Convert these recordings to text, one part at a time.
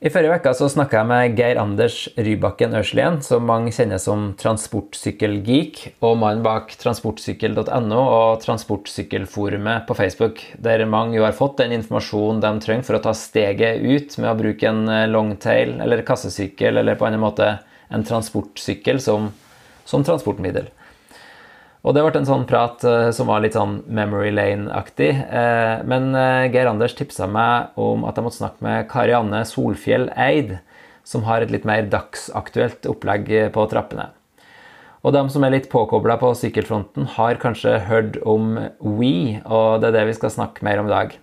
I forrige uke så snakka jeg med Geir Anders Rybakken Ørslien, som mange kjenner som transportsykkelgeek, og mannen bak transportsykkel.no og Transportsykkelforumet på Facebook, der mange jo har fått den informasjonen de trenger for å ta steget ut med å bruke en longtail eller kassesykkel eller på en måte en transportsykkel som, som transportmiddel. Og det ble en sånn prat uh, som var litt sånn Memory Lane-aktig. Uh, men uh, Geir Anders tipsa meg om at jeg måtte snakke med Karianne Solfjell Eid, som har et litt mer dagsaktuelt opplegg på trappene. Og de som er litt påkobla på sykkelfronten, har kanskje hørt om We, og det er det vi skal snakke mer om i dag.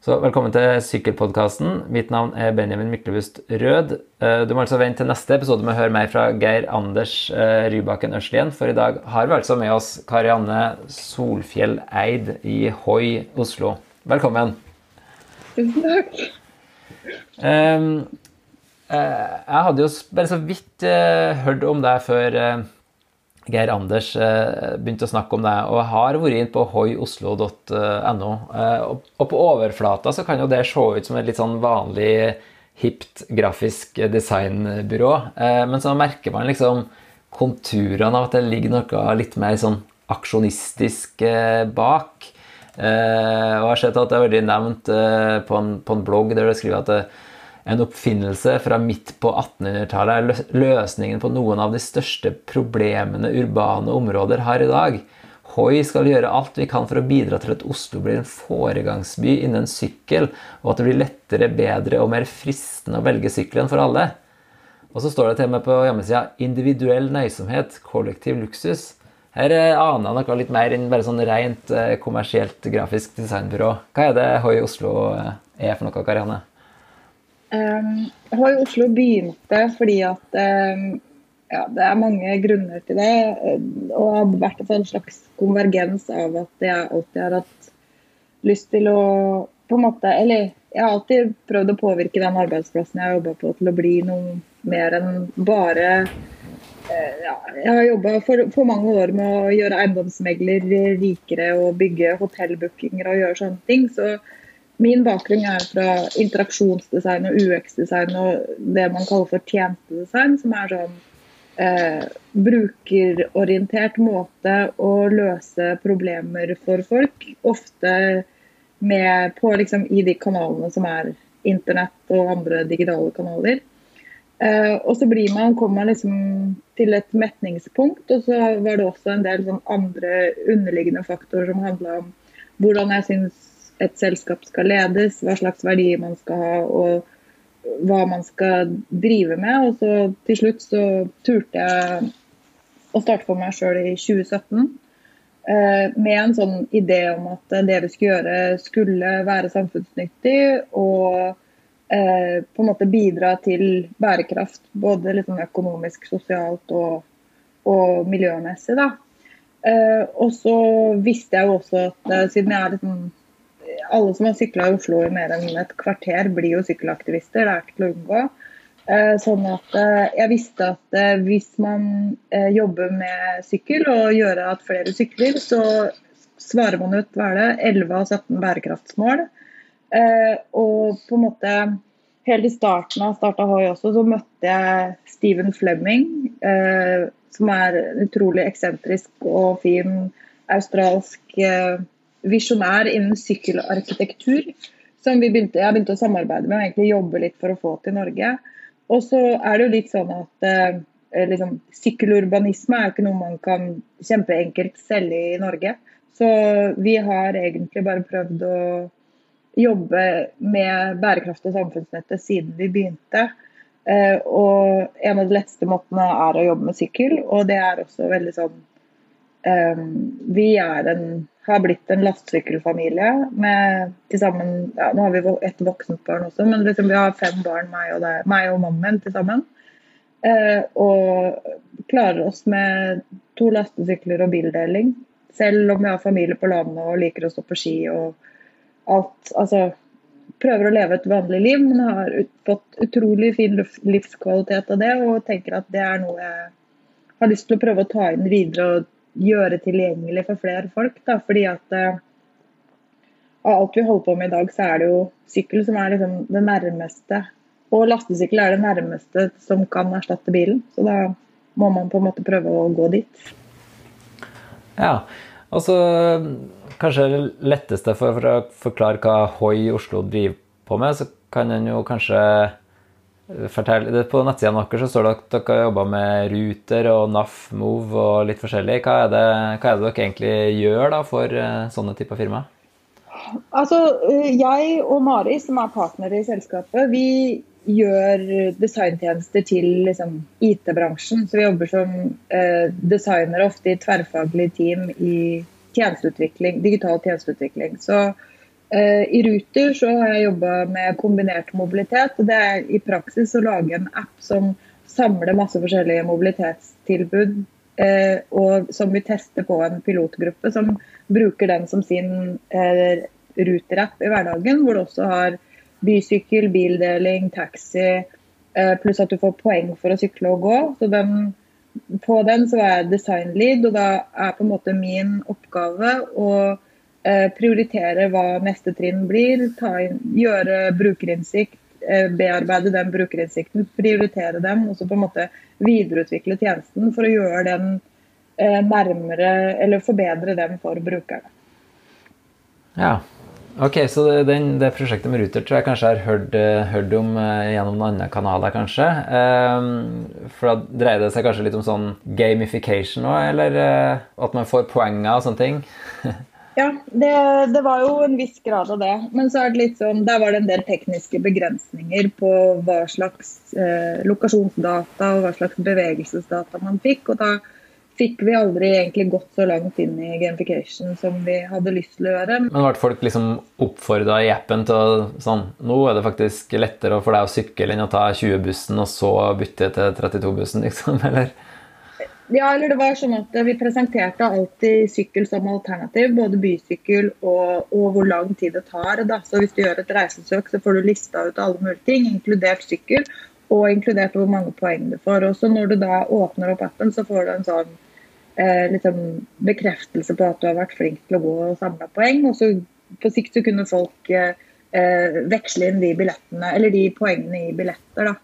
Så velkommen til Sykkelpodkasten. Mitt navn er Benjamin Myklebust Rød. Eh, du må altså vente til neste episode med å høre mer fra Geir Anders eh, Rybakken Ørslien, for i dag har vi altså med oss Karianne Solfjell Eid i Hoi, Oslo. Velkommen. Tusen takk. Um, jeg hadde jo bare så vidt hørt om deg før Geir Anders eh, begynte å snakke om det, og har vært inn på hoioslo.no. Eh, og på overflata så kan jo det se ut som et litt sånn vanlig hipt grafisk designbyrå, eh, men så merker man liksom konturene av at det ligger noe litt mer sånn aksjonistisk bak. Og jeg har sett at det har vært nevnt på en, på en blogg der det skriver at det, en oppfinnelse fra midt på 1800-tallet er løsningen på noen av de største problemene urbane områder har i dag. Hoi skal gjøre alt vi kan for å bidra til at Oslo blir en foregangsby innen sykkel, og at det blir lettere, bedre og mer fristende å velge sykkelen for alle. Og så står det til med på hjemmesida 'individuell nøysomhet, kollektiv luksus'. Her eh, aner jeg noe litt mer enn bare sånn rent eh, kommersielt grafisk designbyrå. Hva er det Hoi Oslo eh, er for noe, Karianne? Um, Hoi Oslo begynte fordi at um, ja, det er mange grunner til det. Og det har vært en slags konvergens av at jeg alltid har hatt lyst til å på en måte, Eller jeg har alltid prøvd å påvirke den arbeidsplassen jeg har jobba på til å bli noe mer enn bare uh, ja, Jeg har jobba for, for, mange år med å gjøre eiendomsmegler rikere og bygge hotellbookinger og gjøre sånne ting. så Min bakgrunn er fra interaksjonsdesign og UX-design og det man kaller for tjenestedesign, som er sånn eh, brukerorientert måte å løse problemer for folk. Ofte med på, liksom, i de kanalene som er internett og andre digitale kanaler. Eh, og så blir man, kommer man liksom til et metningspunkt, og så var det også en del sånn andre underliggende faktorer som handla om hvordan jeg syns et selskap skal ledes, hva slags verdier man skal ha og hva man skal drive med. Og så til slutt så turte jeg å starte for meg sjøl i 2017 eh, med en sånn idé om at det vi skulle gjøre, skulle være samfunnsnyttig og eh, på en måte bidra til bærekraft. Både liksom økonomisk, sosialt og, og miljømessig. da. Eh, og så visste jeg jo også at siden jeg er liksom alle som har sykla i Oslo i mer enn et kvarter, blir jo sykkelaktivister. Det er ikke til å unngå. Eh, sånn at eh, jeg visste at eh, hvis man jobber med sykkel og gjør at flere sykler, så svarer man ut hva er det, 11 av 17 bærekraftsmål. Og på en måte helt i starten av Starta Hoi også, så møtte jeg Stephen Flemming, som er en utrolig eksentrisk og fin australsk visjonær innen sykkelarkitektur. Som begynte, jeg begynte å samarbeide med og egentlig jobbe litt for å få til Norge. Og så er det jo litt sånn at eh, liksom, sykkelurbanisme er jo ikke noe man kan kjempeenkelt selge i Norge. Så vi har egentlig bare prøvd å jobbe med bærekraft og samfunnsnettet siden vi begynte. Eh, og en av de letteste måtene er å jobbe med sykkel, og det er også veldig sånn eh, Vi er en har blitt en lastsykkelfamilie med til sammen ja, Nå har vi et voksent barn også, men liksom vi har fem barn, meg og, det, meg og mammen til sammen. Eh, og klarer oss med to lastesykler og bildeling. Selv om vi har familie på landet og liker å stå på ski og alt. Altså prøver å leve et vanlig liv, men har fått utrolig fin livskvalitet av det. Og tenker at det er noe jeg har lyst til å prøve å ta inn videre og gjøre tilgjengelig for flere folk. Da, fordi at uh, av alt vi holder på med i dag, så er det jo sykkel som er liksom det nærmeste Og lastesykkel er det nærmeste som kan erstatte bilen. Så da må man på en måte prøve å gå dit. Ja, altså kanskje det letteste for, for, å forklare hva Hoi Oslo driver på med, så kan en jo kanskje fortelle På nettsidene deres står det at dere har jobba med Ruter og NAF Move og litt forskjellig. Hva er, det, hva er det dere egentlig gjør da for eh, sånne typer firmaer? Altså, eh, Jeg og Mari, som er partnere i selskapet, vi gjør designtjenester til liksom, IT-bransjen. Så vi jobber som eh, designere ofte i tverrfaglige team i tjenesteutvikling, digital tjenesteutvikling. Så I Ruter så har jeg jobba med kombinert mobilitet. Det er i praksis å lage en app som samler masse forskjellige mobilitetstilbud, eh, og som vi tester på en pilotgruppe som bruker den som sin eh, Ruter-app i hverdagen. Hvor du også har bysykkel, bildeling, taxi, pluss at du får poeng for å sykle og gå. Så den, på den så er jeg designlead, og da er på en måte min oppgave å Eh, prioritere hva neste trinn blir, inn, gjøre brukerinnsikt, eh, bearbeide den brukerinnsikten, prioritere dem, og så på en måte videreutvikle tjenesten for å gjøre den eh, nærmere, eller forbedre den for brukerne. Ja, ok, så den, det prosjektet med Ruter tror jeg kanskje har hørt, hørt om gjennom noen andre kanaler, kanskje. for da dreier det seg kanskje litt om sånn gamification òg, eller at man får poenger og sånne ting? Ja, det, det, var jo en viss grad av det. Men så er det litt sånn, der var det en del tekniske begrensninger på hva slags eh, lokasjonsdata og hva slags bevegelsesdata man fikk. Og da fikk vi aldri egentlig gått så langt inn i gamification som vi hadde lyst til å gjøre. Men ble folk liksom oppfordra i appen til å sånn Nå er det faktisk lettere for deg å sykle enn å ta 20-bussen og så bytte til 32-bussen, liksom? Eller? Ja, eller det var sånn at Vi presenterte alltid sykkel som alternativ, både bysykkel og, og hvor lang tid det tar. Da. Så Hvis du gjør et reisesøk, så får du lista ut alle mulige ting, inkludert sykkel. Og inkludert hvor mange poeng du får. Og så Når du da åpner opp appen, så får du en sånn eh, liksom bekreftelse på at du har vært flink til å gå og samle poeng. Og så på sikt så kunne folk eh, eh, veksle inn de eller de poengene i billetter. da.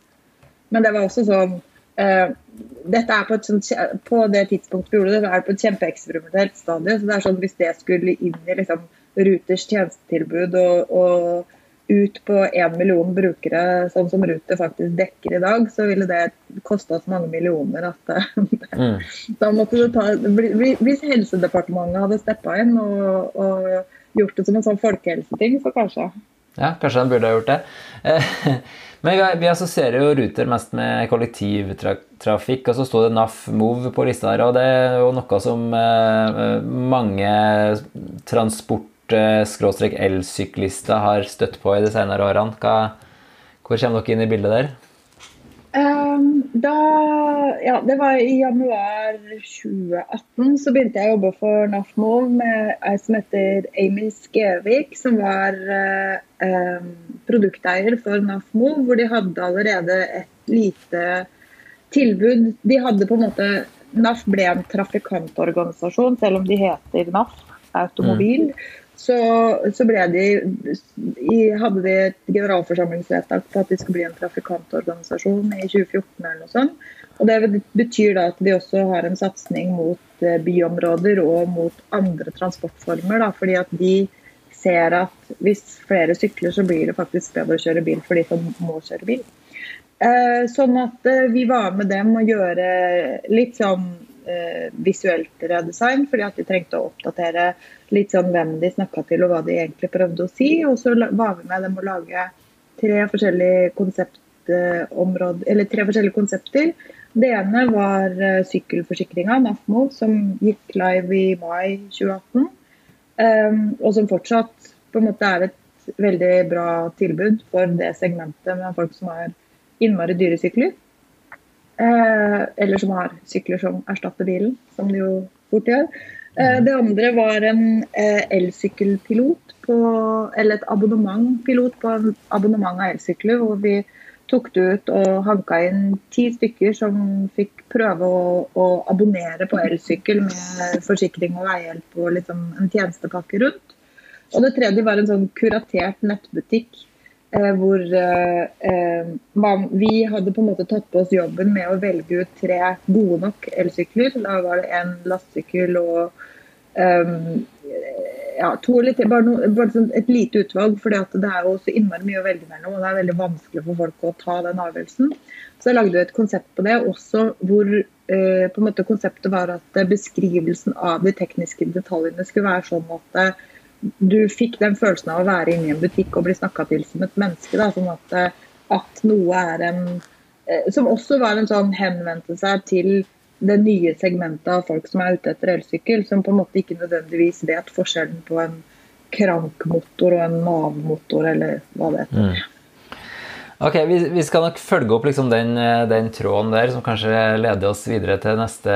Men det var også sånn dette er på, sånt, på, det tidspunktet vi gjorde det, så er det på et kjempeeksperimentelt stadium. så det er sånn Hvis det skulle inn i liksom, Ruters tjenestetilbud og, og, ut på én million brukere, sånn som Ruter faktisk dekker i dag, så ville det kosta oss mange millioner at mm. da måtte det ta Hvis Helsedepartementet hadde steppa inn og, og, gjort det som en sånn folkehelseting, så kanskje. Ja, kanskje de burde ha gjort det. Eh, men vi, assosierer jo Ruter mest med kollektivtrafikk, og så sto det NAF Move på lista her. Og det er jo noe som eh, mange transport-elsyklister har støtt på i de senere årene. Hva, hvor kommer dere inn i bildet der? Um, da Ja, det var i januar 2018. Så begynte jeg å jobbe for NAFMOV med ei som heter Amy Skevik, som var uh, um, produkteier for NAFMOV, hvor de hadde allerede et lite tilbud. De hadde på en måte NAF ble en trafikantorganisasjon, selv om de heter NAF automobil. Mm så, så de, hadde de et generalforsamlingsvedtak på at de skulle bli en trafikantorganisasjon i 2014 eller noe sånt. Og Det betyr da at de også har en satsing mot eh, byområder og mot andre transportformer. Da, fordi at de ser at hvis flere sykler, så blir det faktisk bedre å kjøre bil for de som må kjøre bil. Eh, sånn at eh, vi var med dem og gjøre litt sånn visuelt redesign, fordi at de trengte å oppdatere litt sånn hvem de snakka til og hva de egentlig prøvde å si. Og så var vi med dem å lage tre forskjellige konseptområder, eller tre forskjellige konsepter. Det ene var uh, sykkelforsikringa, NAFMO, som gikk live i mai 2018. Um, og som fortsatt på en måte er et veldig bra tilbud for det segmentet med folk som har innmari dyre sykler. Eh, eller som har sykler som erstatter bilen, som de jo fort gjør. Eh, det andre var en eh, elsykkelpilot, på, eller et abonnementpilot på en abonnement av elsykler. hvor vi tok det ut og hanka inn ti stykker som fikk prøve å, å abonnere på elsykkel med forsikring og veihjelp og liksom en tjenestepakke rundt. Og det tredje var en sånn kuratert nettbutikk hvor eh, man, vi hadde på en måte tatt på oss jobben med å velge ut tre gode nok elsykler. Da var det en lastesykkel og um, ja, to eller tre, bare, no, bare sånn et lite utvalg. For det er jo så innmari mye å velge mellom, og det er veldig vanskelig for folk å ta den avgjørelsen. Så jeg lagde et konsept på det også hvor eh, på en måte konseptet var at beskrivelsen av de tekniske detaljene skulle være sånn at eh, du fikk den følelsen av å være inne i en butikk og bli snakka til som et menneske. Da, sånn at, eh, at noe er en eh, Som også var en sånn henvendte seg til det nye segmentet av folk som er ute etter elsykkel, som på en måte ikke nødvendigvis vet forskjellen på en krankmotor og en navmotor, eller hva det heter. Mm. Ok, vi, vi, skal nok følge opp liksom den, den, tråden der, som kanskje leder oss videre til neste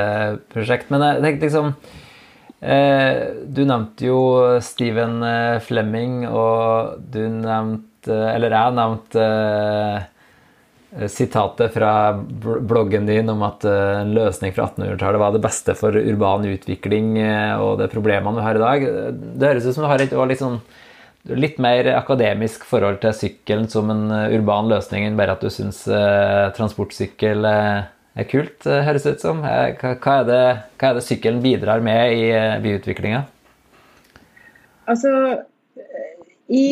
prosjekt. Men jeg tenkte liksom du nevnte jo Stephen eh, Flemming, og du nevnte Eller jeg nevnte eh, sitatet fra bloggen din om at en løsning fra 1800-tallet var det beste for urban utvikling og det problemene vi har i dag. Det høres ut som du har et litt, sånn, litt mer akademisk forhold til sykkelen som en urban løsning enn bare at du syns transportsykkel er kult, eh, høres ut som. Eh, hva er det, hva er det sykkelen bidrar med i eh, byutviklinga? Altså, i,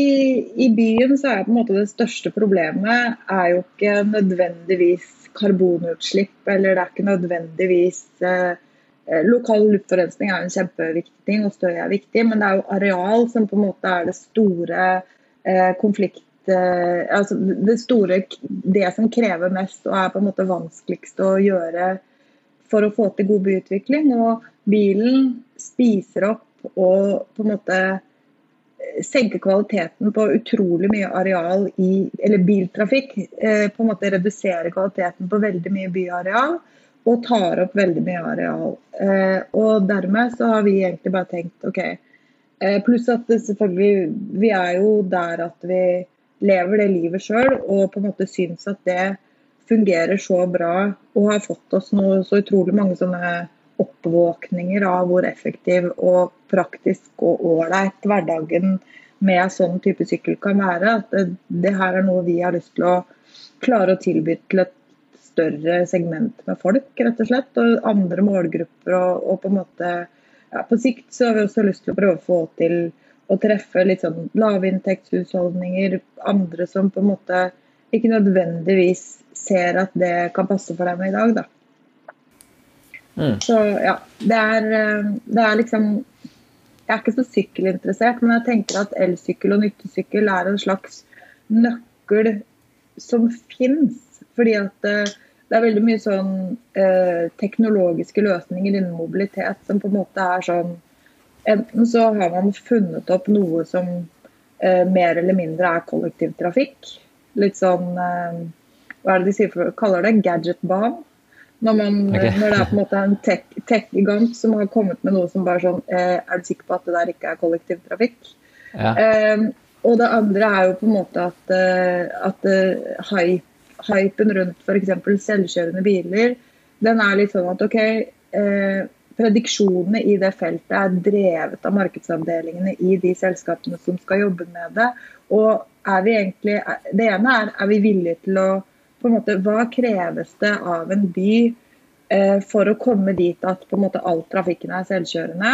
i, byen så er på en måte det største problemet er jo ikke nødvendigvis karbonutslipp, eller det er ikke nødvendigvis eh, Lokal luftforurensning er en kjempeviktig ting, og støy er viktig, men det er jo areal som på en måte er det store eh, konflikt altså det store Det som krever mest og er på en måte vanskeligst å gjøre for å få til god byutvikling. Og bilen spiser opp og på en måte eh, senker kvaliteten på utrolig mye areal i Eller biltrafikk eh, på en måte reduserer kvaliteten på veldig mye byareal og tar opp veldig mye areal. Og dermed så har vi egentlig bare tenkt OK. Pluss at selvfølgelig Vi er jo der at vi lever det livet sjøl og på en måte syns at det fungerer så bra og har fått oss noe, så utrolig mange sånne oppvåkninger av hvor effektiv og praktisk og ålreit hverdagen med sånn type sykkel kan være. At det, det, her er noe vi har lyst til å klare å tilby til et større segment med folk, rett og slett. Og andre målgrupper. Og, og på en måte ja, På sikt så har vi også lyst til å prøve å få til å treffe litt sånn lavinntektshusholdninger, andre som på en måte ikke nødvendigvis ser at det kan passe for dem i dag, da. Mm. Så ja, det er, eh, det er liksom Jeg er ikke så sykkelinteressert, men jeg tenker at elsykkel og nyttesykkel er en slags nøkkel som fins. Fordi at eh, det er veldig mye sånn eh, teknologiske løsninger innen mobilitet som på en måte er sånn Enten så har man funnet opp noe som eh, mer eller mindre er kollektivtrafikk. Litt sånn eh, Hva er det de sier for, kaller det? Gadgetbane. Når, okay. når, det er på en måte en tech-gigant tech som har kommet med noe som bare sånn eh, Er du sikker på at det der ikke er kollektivtrafikk? Ja. Eh, og det andre er jo på en måte at, eh, at hype, hypen rundt f.eks. selvkjørende biler, den er litt sånn at OK, eh, prediksjonene i det feltet er drevet av markedsavdelingene i de selskapene som skal jobbe med det. Og er vi egentlig, Det ene er er vi villige til å på en måte, Hva kreves det av en by eh, for å komme dit at på en måte all trafikken er selvkjørende?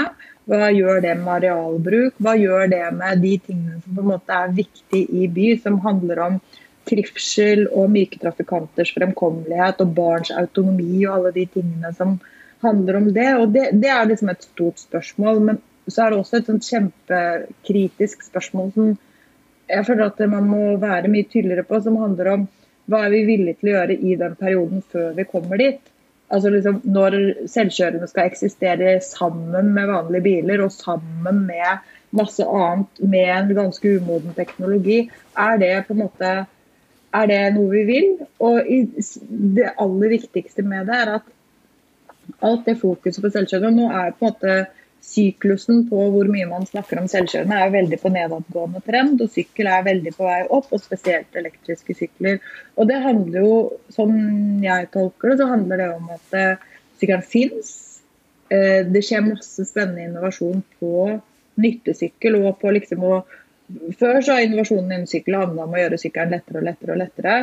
Hva gjør det med arealbruk? Hva gjør det med de tingene som på en måte er viktige i by, som handler om trivsel og myke trafikanters fremkommelighet og barns autonomi og alle de tingene som handler om det. Og det, det, er liksom et stort spørsmål. Men så er det også et sånt kjempekritisk spørsmål som jeg føler at man må være mye tydeligere på, som handler om hva er vi villige til å gjøre i den perioden før vi kommer dit. Altså liksom Når selvkjørende skal eksistere sammen med vanlige biler og sammen med masse annet med en ganske umoden teknologi, er det på en måte er det noe vi vil? Og det aller viktigste med det er at alt det fokuset på selvkjørende. Nå er på en måte syklusen på hvor mye man snakker om selvkjørende er veldig på nedadgående trend, og sykkel er veldig på vei opp, og spesielt elektriske sykler. Og det handler jo, som jeg tolker det, så handler det om at uh, sykkelen fins. Uh, det skjer masse spennende innovasjon på nyttesykkel og på liksom å Før så har innovasjonen innen sykkel handla om å gjøre sykkelen lettere og lettere. Og lettere.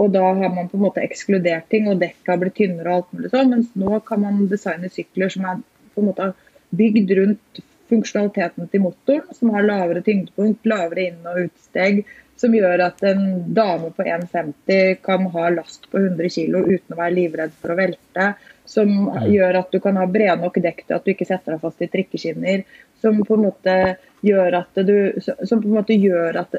Og da har man på en måte ekskludert ting, og dekka blir tynnere og alt mulig sånn. Mens nå kan man designe sykler som er på en måte bygd rundt funksjonaliteten til motoren, som har lavere tyngdepunkt, lavere inn- og utsteg, som gjør at en dame på 1,50 kan ha last på 100 kg uten å være livredd for å velte. Som mm. gjør at du kan ha brede nok dekk til at du ikke setter deg fast i trikkeskinner. Som på en måte gjør at, du, som på en måte gjør at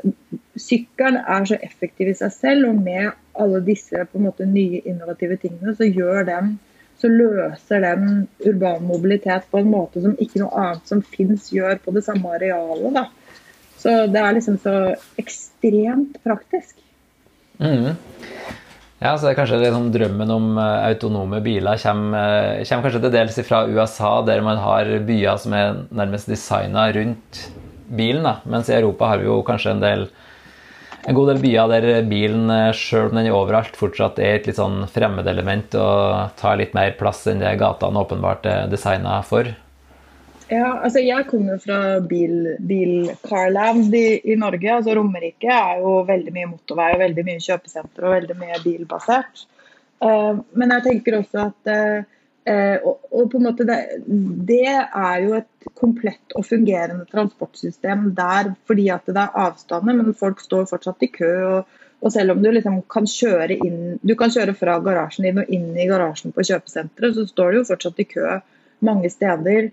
sykkelen er så effektiv i seg selv. Og med alle disse på en måte nye innovative tingene, så gjør den så løser den urban mobilitet på en måte som ikke noe annet som fins gjør på det samme arealet. Da. Så det er liksom så ekstremt praktisk. Mm. Ja, så det er kanskje liksom drømmen om eh, autonome biler kommer, eh, kommer, kanskje til dels fra USA, der man har byer som er nærmest designa rundt bilen. Da. Mens i Europa har vi jo kanskje en del en god del byer der bilen, eh, sjøl om den er overalt, fortsatt er et litt sånn fremmedelement og tar litt mer plass enn det gatene åpenbart er designa for. Ja, altså Jeg kommer fra bil, bil Carland i, i, Norge. altså Romerike er jo veldig mye motorvei og veldig mye kjøpesenter og veldig mye bilbasert. Uh, men jeg tenker også at uh, og, og, på en måte det, det, er jo et komplett og fungerende transportsystem der fordi at det er avstander, men folk står fortsatt i kø. Og, og selv om du liksom kan kjøre inn Du kan kjøre fra garasjen din og inn i garasjen på kjøpesenteret, så står du jo fortsatt i kø mange steder.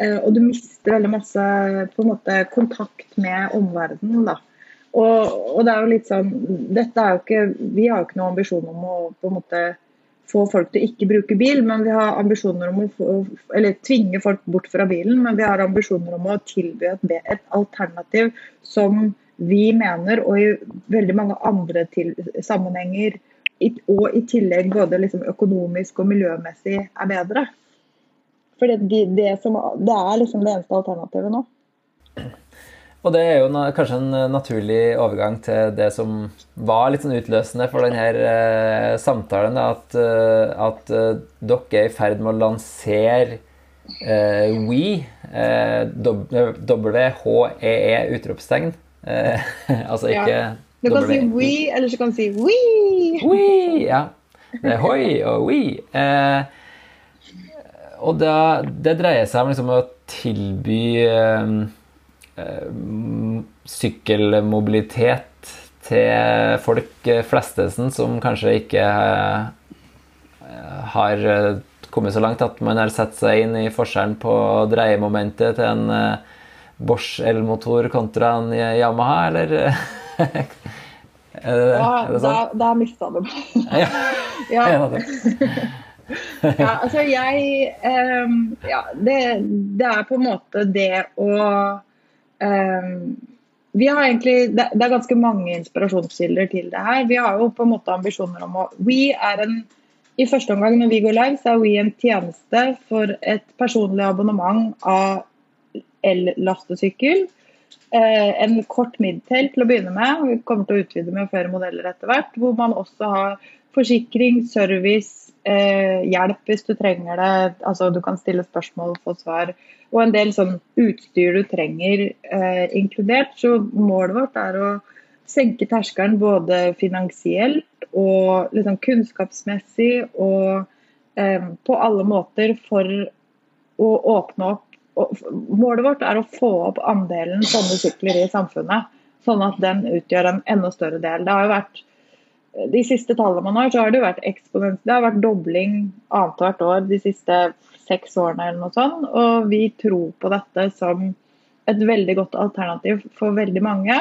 Eh, og du mister veldig masse på en måte kontakt med omverdenen. da. Og, og, det er jo litt sånn dette er jo ikke, Vi har jo ikke noen ambisjon om å på en måte få folk til å ikke bruke bil, men vi har ambisjoner om å få, eller tvinge folk bort fra bilen. Men vi har ambisjoner om å tilby et, et alternativ som vi mener, og i veldig mange andre til, sammenhenger, og i tillegg både liksom økonomisk og miljømessig er bedre. For det, det, som, det er liksom det eneste alternativet nå. Og det er jo kanskje en eh, naturlig overgang til det som var litt sånn utløsende for denne eh, samtalen. At, eh, at uh, dere er i ferd med å lansere eh, We, eh, WHEE e, utropstegn. altså ikke ja. Du kan si We, eller så kan du si We. We, ja. Det er hoi og we. og det, det, dreier seg om liksom å tilby Eh, sykkelmobilitet til folk flestesen som kanskje ikke eh, har kommet så langt at man har sett seg inn i forskjellen på dreiemomentet til en eh, Bosch elmotor kontra en Yamaha, eller? er det, ja, er det sånn? Der mista du meg. ja. ja. ja, altså jeg um, Ja, det, det er på en måte det å vi har egentlig, Det er ganske mange inspirasjonskilder til det her. Vi har jo på en måte ambisjoner om å We er en I første omgang når vi går live, så er We en tjeneste for et personlig abonnement av el-lastesykkel. Eh, en kort midtel til å begynne med. Vi kommer til å utvide med flere modeller etter hvert. Hvor man også har forsikring, service, eh, hjelp hvis du trenger det. Altså Du kan stille spørsmål og få svar og en del sånn utstyr du trenger eh, inkludert. Så målet vårt er å senke terskelen både finansielt og liksom kunnskapsmessig og eh, på alle måter for å åpne opp og, Målet vårt er å få opp andelen sånne sykler i samfunnet, sånn at den utgjør en enda større del. Det har jo vært de siste tallene man har, så har det jo vært eksponent. Det har vært dobling annethvert år de siste seks årene eller noe sånt. Og vi tror på dette som et veldig godt alternativ for veldig mange.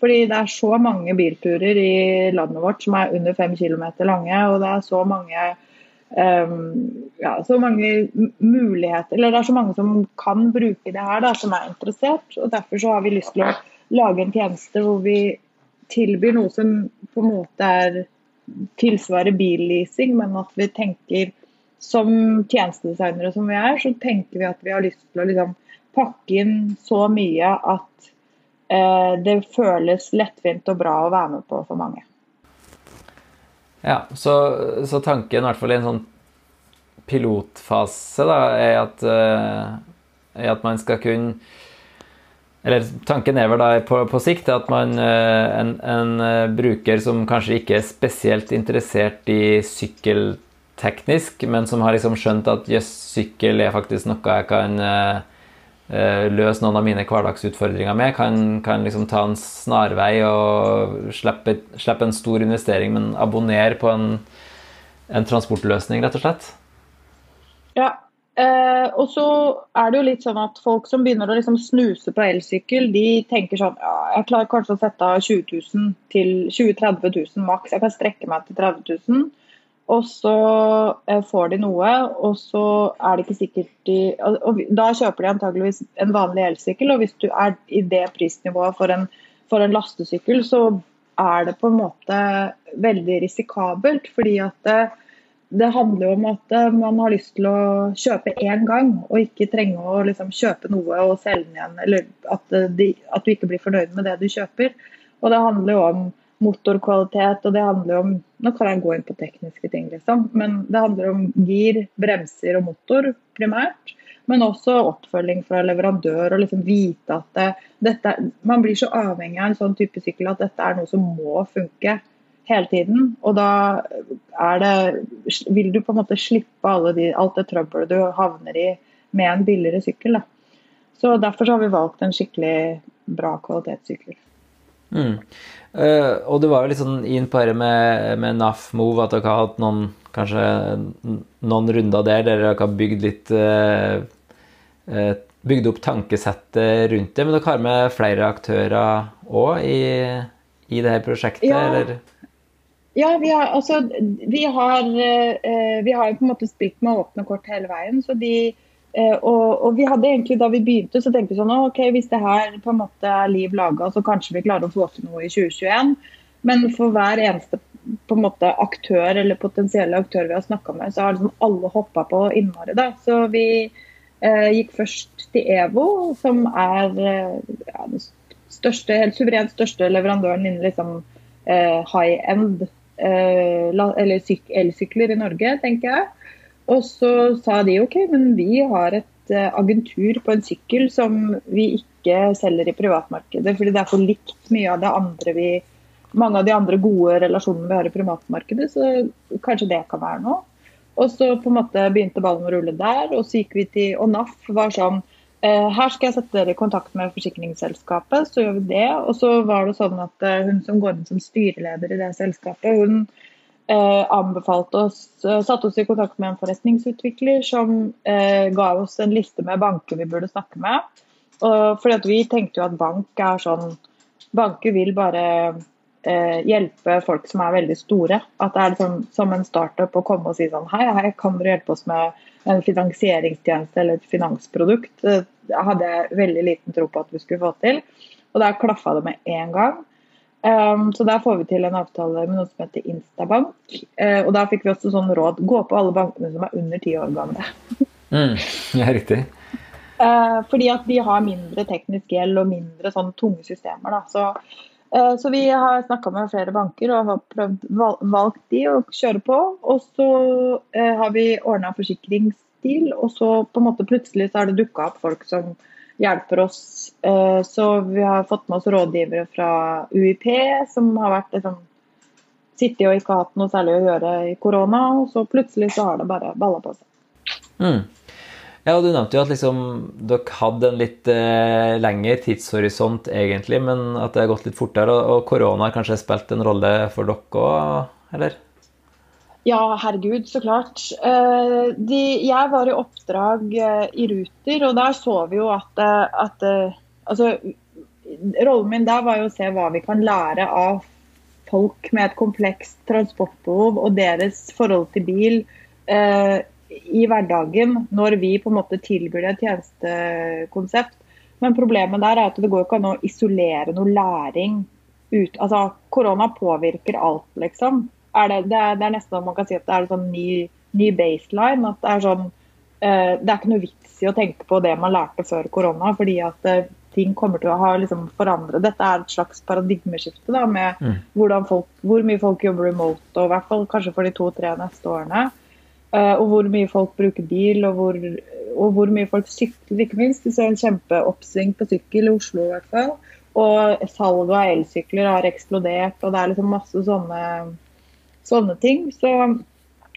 Fordi det er så mange bilturer i landet vårt som er under fem km lange. Og det er så mange, um, ja, så mange muligheter Eller det er så mange som kan bruke det her, da, som er interessert. Og derfor så har vi lyst til å lage en tjeneste hvor vi tilbyr noe som på en måte er tilsvarer billeasing, men at vi tenker som tjenestedesignere som vi er, så tenker vi at vi har lyst til å liksom pakke inn så mye at eh, det føles lettvint og bra å være med på for mange. Ja, så, så tanken, i hvert fall i en sånn pilotfase, da, er at, eh, er at man skal kunne eller tanken er vel da på, på sikt at man, en, en, bruker som kanskje ikke er spesielt interessert i sykkelteknisk, men som har liksom skjønt at jøss, sykkel er faktisk noe jeg kan løse noen av mine hverdagsutfordringer med, kan, kan liksom ta en snarvei og slippe, slippe, en stor investering, men abonnere på en, en transportløsning, rett og slett? Ja, Eh, og så er det jo litt sånn at folk som begynner å liksom snuse på elsykkel, de tenker sånn ja, jeg klarer kanskje å sette av 20 000 til 20 30 000 maks. Jeg kan strekke meg til 30 000. Og så eh, får de noe, og så er det ikke sikkert de og Da kjøper de antageligvis en vanlig elsykkel, og hvis du er i det prisnivået for en, for en lastesykkel, så er det på en måte veldig risikabelt. fordi at eh, det handler jo om at eh, man har lyst til å kjøpe én gang, og ikke trenge å liksom kjøpe noe og selge den igjen. Eller at, eh, de, at, du ikke blir fornøyd med det du kjøper. Og det handler jo om motorkvalitet, og det handler jo om Nå kan jeg gå inn på tekniske ting, liksom. Men det handler om gir, bremser og motor primært. Men også oppfølging fra leverandør, og liksom vite at det, dette Man blir så avhengig av en sånn type sykkel at dette er noe som må funke hele tiden. Og da er det, vil du på en måte slippe de, alt det trøbbelet du havner i med en billigere sykkel. Da. Så Derfor så har vi valgt en skikkelig bra kvalitetssykkel. Mm. Uh, og du var jo litt sånn inn på det med, med NAF Move, at dere har hatt noen, kanskje noen runder der der dere har bygd litt uh, uh, Bygd opp tankesettet rundt det. Men dere har med flere aktører òg i, i det her prosjektet? Ja. eller? Ja, vi har, altså, vi har, eh, vi har på en måte spilt med åpne kort hele veien. så de eh, og, og, vi hadde egentlig Da vi begynte, så tenkte vi sånn ok, hvis det her på en måte er liv laga, så kanskje vi klarer å få til noe i 2021. Men for hver eneste på en måte aktør eller potensielle aktør vi har snakka med, så har liksom alle hoppa på innmari. da. Så vi eh, gikk først til EVO, som er eh, ja, den største, helt suverent største leverandøren innen liksom, eh, high end elsykler i Norge, tenker jeg. Og så sa de OK, men vi har et eh, agentur på en sykkel som vi ikke selger i privatmarkedet. Fordi det er for likt mye av det andre vi mange av de andre gode relasjonene vi har i privatmarkedet, så kanskje det kan være noe. Og så på en måte begynte ballen å rulle der, og så gikk vi til Og NAF var sånn Eh, her skal jeg sette dere i kontakt med forsikringsselskapet, så gjør vi det. Og så var det sånn at eh, hun som går inn som styreleder i det selskapet, hun eh, anbefalte oss, satte oss i kontakt med en forretningsutvikler som ga oss en liste med banker vi burde snakke med. Og fordi vi tenkte jo at bank er sånn Banker vil bare hjelpe folk som er veldig store. At det er liksom, som en startup å komme og si sånn Hei, hei, kan dere hjelpe oss med en finansieringstjeneste eller et finansprodukt. Det hadde jeg veldig liten tro på at vi skulle få til. Og der klaffa det med en gang. Um, så der får vi til en avtale med noe som heter Instabank. Uh, og da fikk vi også sånn råd gå på alle bankene som er under ti år gamle. mm, ja, riktig. Uh, fordi at de har mindre teknisk gjeld og mindre sånn tunge systemer. Da. Så Eh, så vi har snakka med flere banker og har prøvd valgt de å kjøre på. Og så eh, har vi ordna forsikringsstil, og så på en måte plutselig så har det dukka opp folk som hjelper oss. Eh, så vi har fått med oss rådgivere fra UiP, som har vært liksom sittet og ikke hatt noe særlig å gjøre i korona. Og så plutselig så har det bare balla på seg. Mm. Ja, og Du nevnte jo at liksom, dere hadde en litt eh, lengre tidshorisont, egentlig, men at det har gått litt fortere. Og, korona har kanskje spilt en rolle for dere òg, eller? Ja, herregud, så klart. Eh, de, jeg var i oppdrag eh, i Ruter, og der så vi jo at, eh, at eh, Altså, rollen min der var jo å se hva vi kan lære av folk med et komplekst transportbehov og deres forhold til bil. Eh, i hverdagen når vi på en måte tilbyr et tjenestekonsept. Men problemet der er at det går ikke an å isolere noe læring ut. Altså, korona påvirker alt, liksom. Er det, det, er, det, er, nesten man kan si at det er en sånn ny, ny baseline. at Det er sånn uh, Det er ikke noe vits i å tenke på det man lærte før korona, fordi at uh, ting kommer til å ha liksom, forandret. Dette er et slags paradigmeskifte da, med mm. folk, hvor mye folk jobber remote, og i hvert fall kanskje for de to-tre neste årene. Eh, og hvor mye folk bruker bil, og hvor og hvor mye folk sykler, ikke minst. Vi ser en kjempeoppsving på sykkel i Oslo i hvert fall. Og salget av elsykler har eksplodert, og det er liksom masse sånne, sånne ting. Så,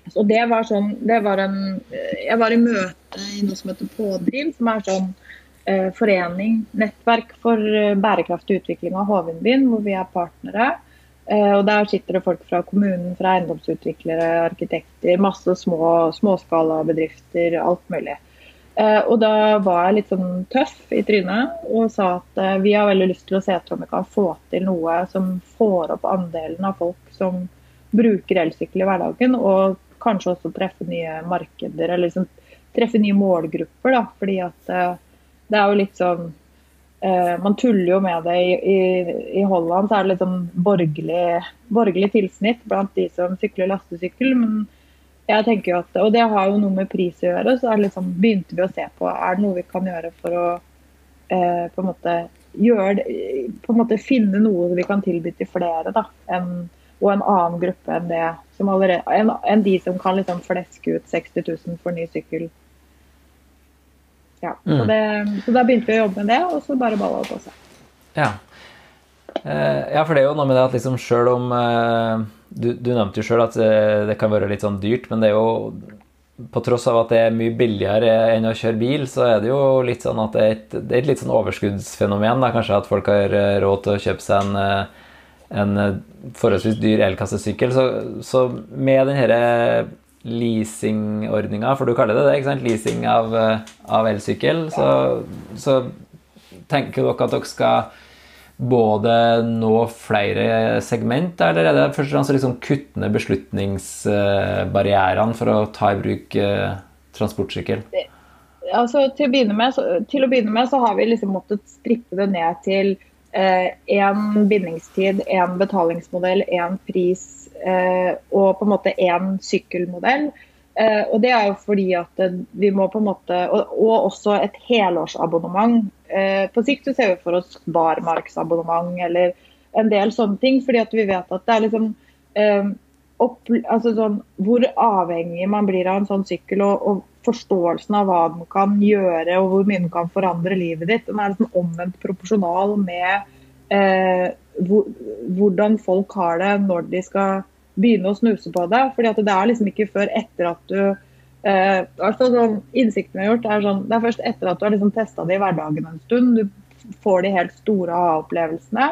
så, det var sånn det var en, Jeg var i møte i noe som heter Pådriv, som er sånn eh, forening, nettverk for eh, bærekraftig utvikling av Hovinbyen, hvor vi er partnere. Eh, og Der sitter det folk fra kommunen, fra eiendomsutviklere, arkitekter, masse små småskalabedrifter, alt mulig. Eh, og da var jeg litt sånn tøff i trynet og sa at eh, vi har veldig lyst til å se etter om vi kan få til noe som får opp andelen av folk som bruker elsykkel i hverdagen, og kanskje også treffe nye markeder, eller liksom treffe nye målgrupper. da, fordi at det er jo litt sånn man tuller jo med det. I, i, i Holland så er det litt sånn borgerlig, borgerlig, tilsnitt blant de som sykler lastesykkel. Men jeg tenker jo at, og det har jo noe med pris å gjøre, så liksom, begynte vi å se på er det noe vi kan gjøre for å eh, på en måte gjøre det, på en måte finne noe vi kan tilby til flere. da, en, og en annen gruppe enn det allerede, enn en de som kan liksom fleske ut 60 000 for ny sykkel ja, mm. så, det, så, da begynte vi å jobbe med det, og så bare balla det på seg. Ja. Eh, ja, for det er jo noe med det at liksom sjøl om eh, du, du, nevnte jo sjøl at eh, det kan være litt sånn dyrt, men det er jo på tross av at det er mye billigere enn å kjøre bil, så er det jo litt sånn at det er et, det er et litt sånn overskuddsfenomen. Da. Kanskje at folk har eh, råd til å kjøpe seg en, eh, en forholdsvis dyr elkassesykkel. Så, så med den herre leasingordninga, for du kaller det det, ikke sant? leasing av, eh, av elsykkel, så, så, tenker dere at dere skal både nå flere segment, eller er det først og fremst liksom kutte ned beslutningsbarrierene for å ta i bruk eh, transportsykkel? Altså, til, å begynne med, til å begynne med så har vi liksom måttet strippe det ned til én eh, bindingstid, én betalingsmodell, én pris og på en måte én sykkelmodell. Eh, og det er jo fordi at vi må på en måte Og, og også et helårsabonnement. Eh, på sikt så ser vi for oss barmarksabonnement eller en del sånne ting. fordi at vi vet at det er liksom opp, altså sånn, Hvor avhengig man blir av en sånn sykkel, og, og, forståelsen av hva den kan gjøre og hvor mye den kan forandre livet ditt, den er liksom omvendt proporsjonal med eh, hvor, hvordan folk har det når de skal begynne å snuse på det. fordi det er liksom ikke før etter at du eh, sånn, Innsikten vi har gjort, er sånn Det er først etter at du har liksom testa det i hverdagen en stund. Du får de helt store aha-opplevelsene.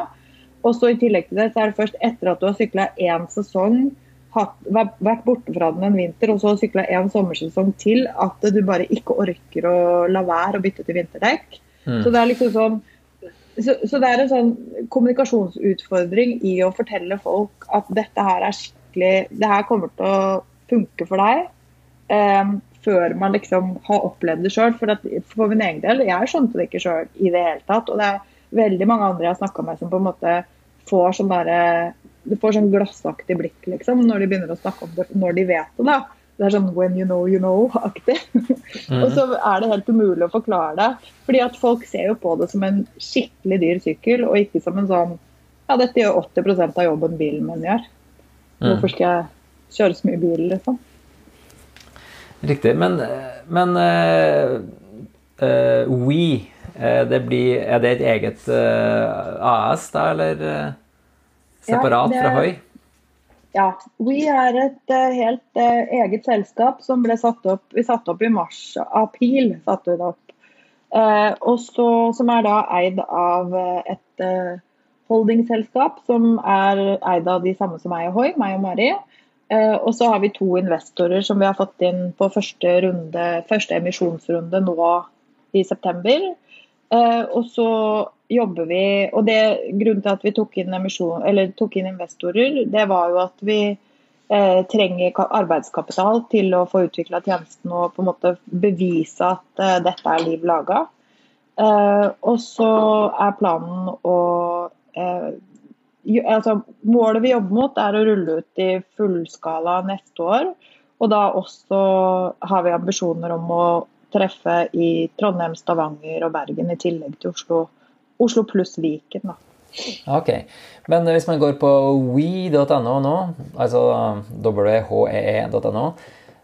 Og så i tillegg til det, så er det først etter at du har sykla én sesong, hatt, vært borte fra den en vinter, og så sykla én sommersesong til, at du bare ikke orker å la være å bytte til vinterdekk. Mm. Så det er liksom sånn så, så, det er en sånn kommunikasjonsutfordring i å fortelle folk at dette her er skikkelig Det her kommer til å funke for deg. Um, før man liksom har opplevd det sjøl. For, for min egen del, jeg skjønte det ikke sjøl i det hele tatt. Og det er veldig mange andre jeg har snakka med som på en måte får sånn derre Du får sånn glassaktig blikk, liksom, når de begynner å snakke om det, når de vet det. da. Det er sånn 'when you know, you know'-aktig. Mm. og så er det helt umulig å forklare det. Fordi at folk ser jo på det som en skikkelig dyr sykkel, og ikke som en sånn Ja, dette gjør 80% av jobben bilen min gjør. Mm. Hvorfor skal jeg kjøre så mye bil, liksom? Riktig. Men, men uh, uh, We, uh, det blir, er det et eget AS da, eller separat ja, det, fra Hoi? Ja, We er et uh, helt uh, eget selskap som ble satt opp Vi satte opp i mars-april. satte vi det opp. Uh, også, som er da eid av et holdingselskap som er eid av de samme som og Hoi, meg og Mari. og så har vi to investorer som vi har fått inn på første, runde, første emisjonsrunde nå i september. og så jobber vi og det, Grunnen til at vi tok inn, emisjon, tok inn investorer, det var jo at vi eh, trenger arbeidskapital til å få utvikla tjenesten og på en måte bevise at eh, dette er liv laga. Eh, og så er planen å eh, altså, Målet vi jobber mot, er å rulle ut i fullskala neste år. Og da også har vi ambisjoner om å treffe i Trondheim, Stavanger og Bergen i tillegg til Oslo Oslo pluss Viken. da. Ok, Men hvis man går på we.no nå, altså whee.no,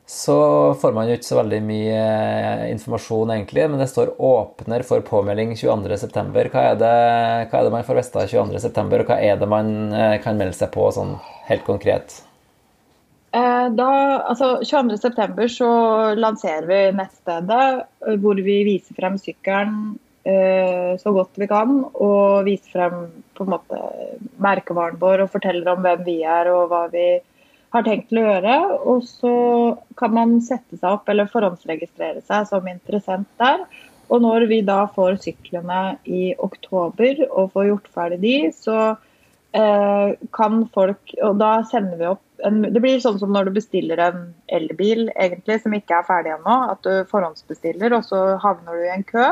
så får man jo ikke så veldig mye eh, informasjon, egentlig. Men det står 'åpner for påmelding 22.9'. Hva, er det, hva er det man får vite 22.9., og hva er det man eh, kan melde seg på sånn helt konkret? Eh, da, altså 22.9. så lanserer vi nettstedet hvor vi viser frem sykkelen så godt vi kan. Og vise frem på en måte merkevaren vår og forteller om hvem vi er og hva vi har tenkt å gjøre. Og så kan man sette seg opp eller forhåndsregistrere seg som interessent der. Og når vi da får syklene i oktober og får gjort ferdig de, så eh, kan folk Og da sender vi opp en, Det blir sånn som når du bestiller en elbil egentlig, som ikke er ferdig ennå. At du forhåndsbestiller, og så havner du i en kø.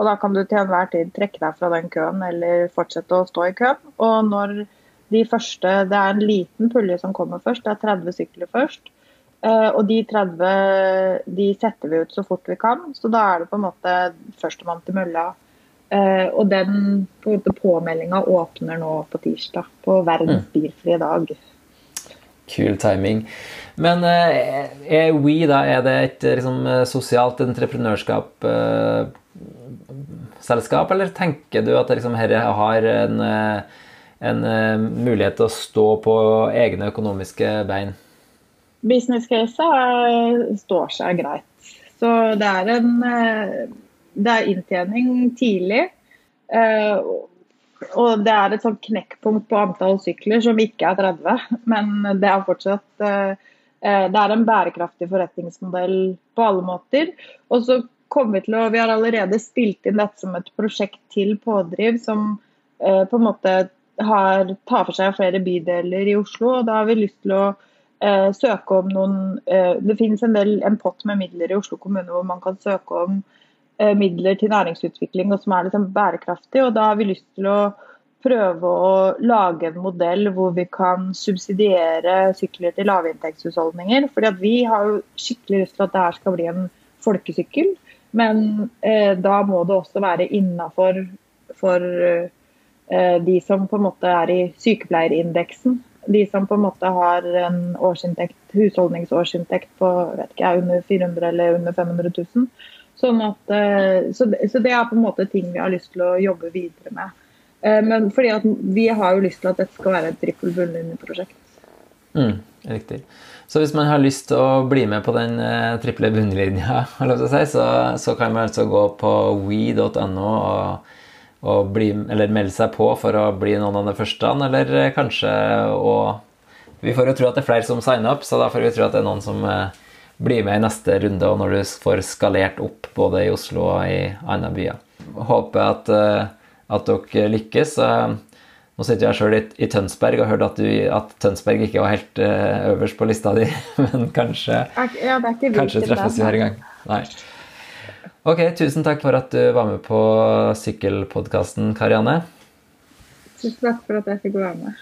Og da kan du til enhver tid trekke deg fra den køen eller fortsette å stå i køen. Og når de første, Det er en liten pulje som kommer først, det er 30 sykler først. Uh, og de 30 de setter vi ut så fort vi kan, så da er det på en måte førstemann til mølla. Uh, og den på påmeldinga åpner nå på tirsdag, på verdens mm. bilfrie dag. Kul timing. Men uh, er We da, er det et liksom, sosialt entreprenørskap selskap, eller tenker du at liksom, har en en uh, mulighet til å stå på egne økonomiske bein? Business case står seg greit. Så det er en uh, det er inntjening tidlig. Uh, og det er et sånn knekkpunkt på antall sykler som ikke er 30, men det er fortsatt det er en bærekraftig forretningsmodell på alle måter. Og så kommer til å, vi har allerede spilt inn dette som et prosjekt til pådriv, som på en måte har, tar for seg flere bydeler i Oslo. og Da har vi lyst til å eh, søke om noen eh, Det finnes en, del, en pott med midler i Oslo kommune hvor man kan søke om eh, midler til næringsutvikling og som er liksom bærekraftig. og Da har vi lyst til å prøve å lage en modell hvor vi kan subsidiere sykler til lavinntektshusholdninger. fordi at Vi har jo skikkelig lyst til at det her skal bli en folkesykkel, men eh, da må det også være innafor for eh, de som på en måte er i sykepleierindeksen. De som på en måte har en årsinntekt, husholdningsårsinntekt på vet ikke, under 400 eller under 500 000. Sånn at, eh, så, så det er på en måte ting vi har lyst til å jobbe videre med. Eh, men fordi at vi har jo lyst til at dette skal være et trippel bunnlinjeprosjekt. Mm, riktig. Så hvis man har lyst til å bli med på den uh, triple bunnlinja, så, så, kan man altså gå på we.no og og bli, melde seg på for å bli noen av de første, eller eh, kanskje å Vi får jo tro at det er flere som signer opp, så da får vi tro at det er noen som eh, blir med i neste runde, og når du får skalert opp både i Oslo og i andre byer. Håper at, eh, at dere lykkes. Nå sitter jeg sjøl i, i, Tønsberg og hørte at, at, Tønsberg ikke var helt øverst på lista di, men kanskje, ja, kanskje treffes vi her i gang. Nei. Ok, tusen takk for at du var med på sykkelpodkasten, Karianne. Tusen takk for at jeg fikk være med.